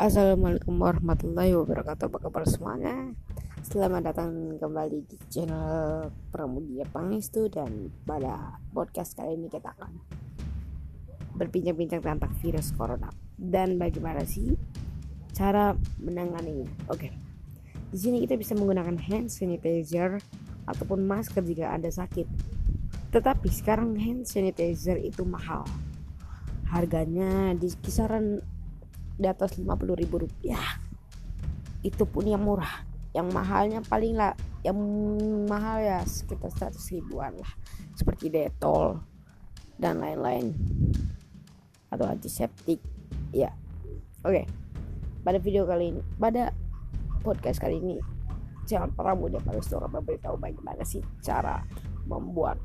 Assalamualaikum warahmatullahi wabarakatuh. Apa kabar semuanya? Selamat datang kembali di channel Pramudia Pangestu Dan pada podcast kali ini kita akan Berbincang-bincang tentang virus corona. Dan bagaimana sih cara menanganinya? Oke. Di sini kita bisa menggunakan hand sanitizer ataupun masker jika Anda sakit. Tetapi sekarang hand sanitizer itu mahal. Harganya di kisaran di atas 50 ribu rupiah. Itu pun yang murah. Yang mahalnya paling lah yang mahal ya sekitar 100 ribuan lah. Seperti detol dan lain-lain. Atau antiseptik ya. Oke okay. pada video kali ini pada podcast kali ini jangan pernah mudah pada suara memberitahu bagaimana sih cara membuat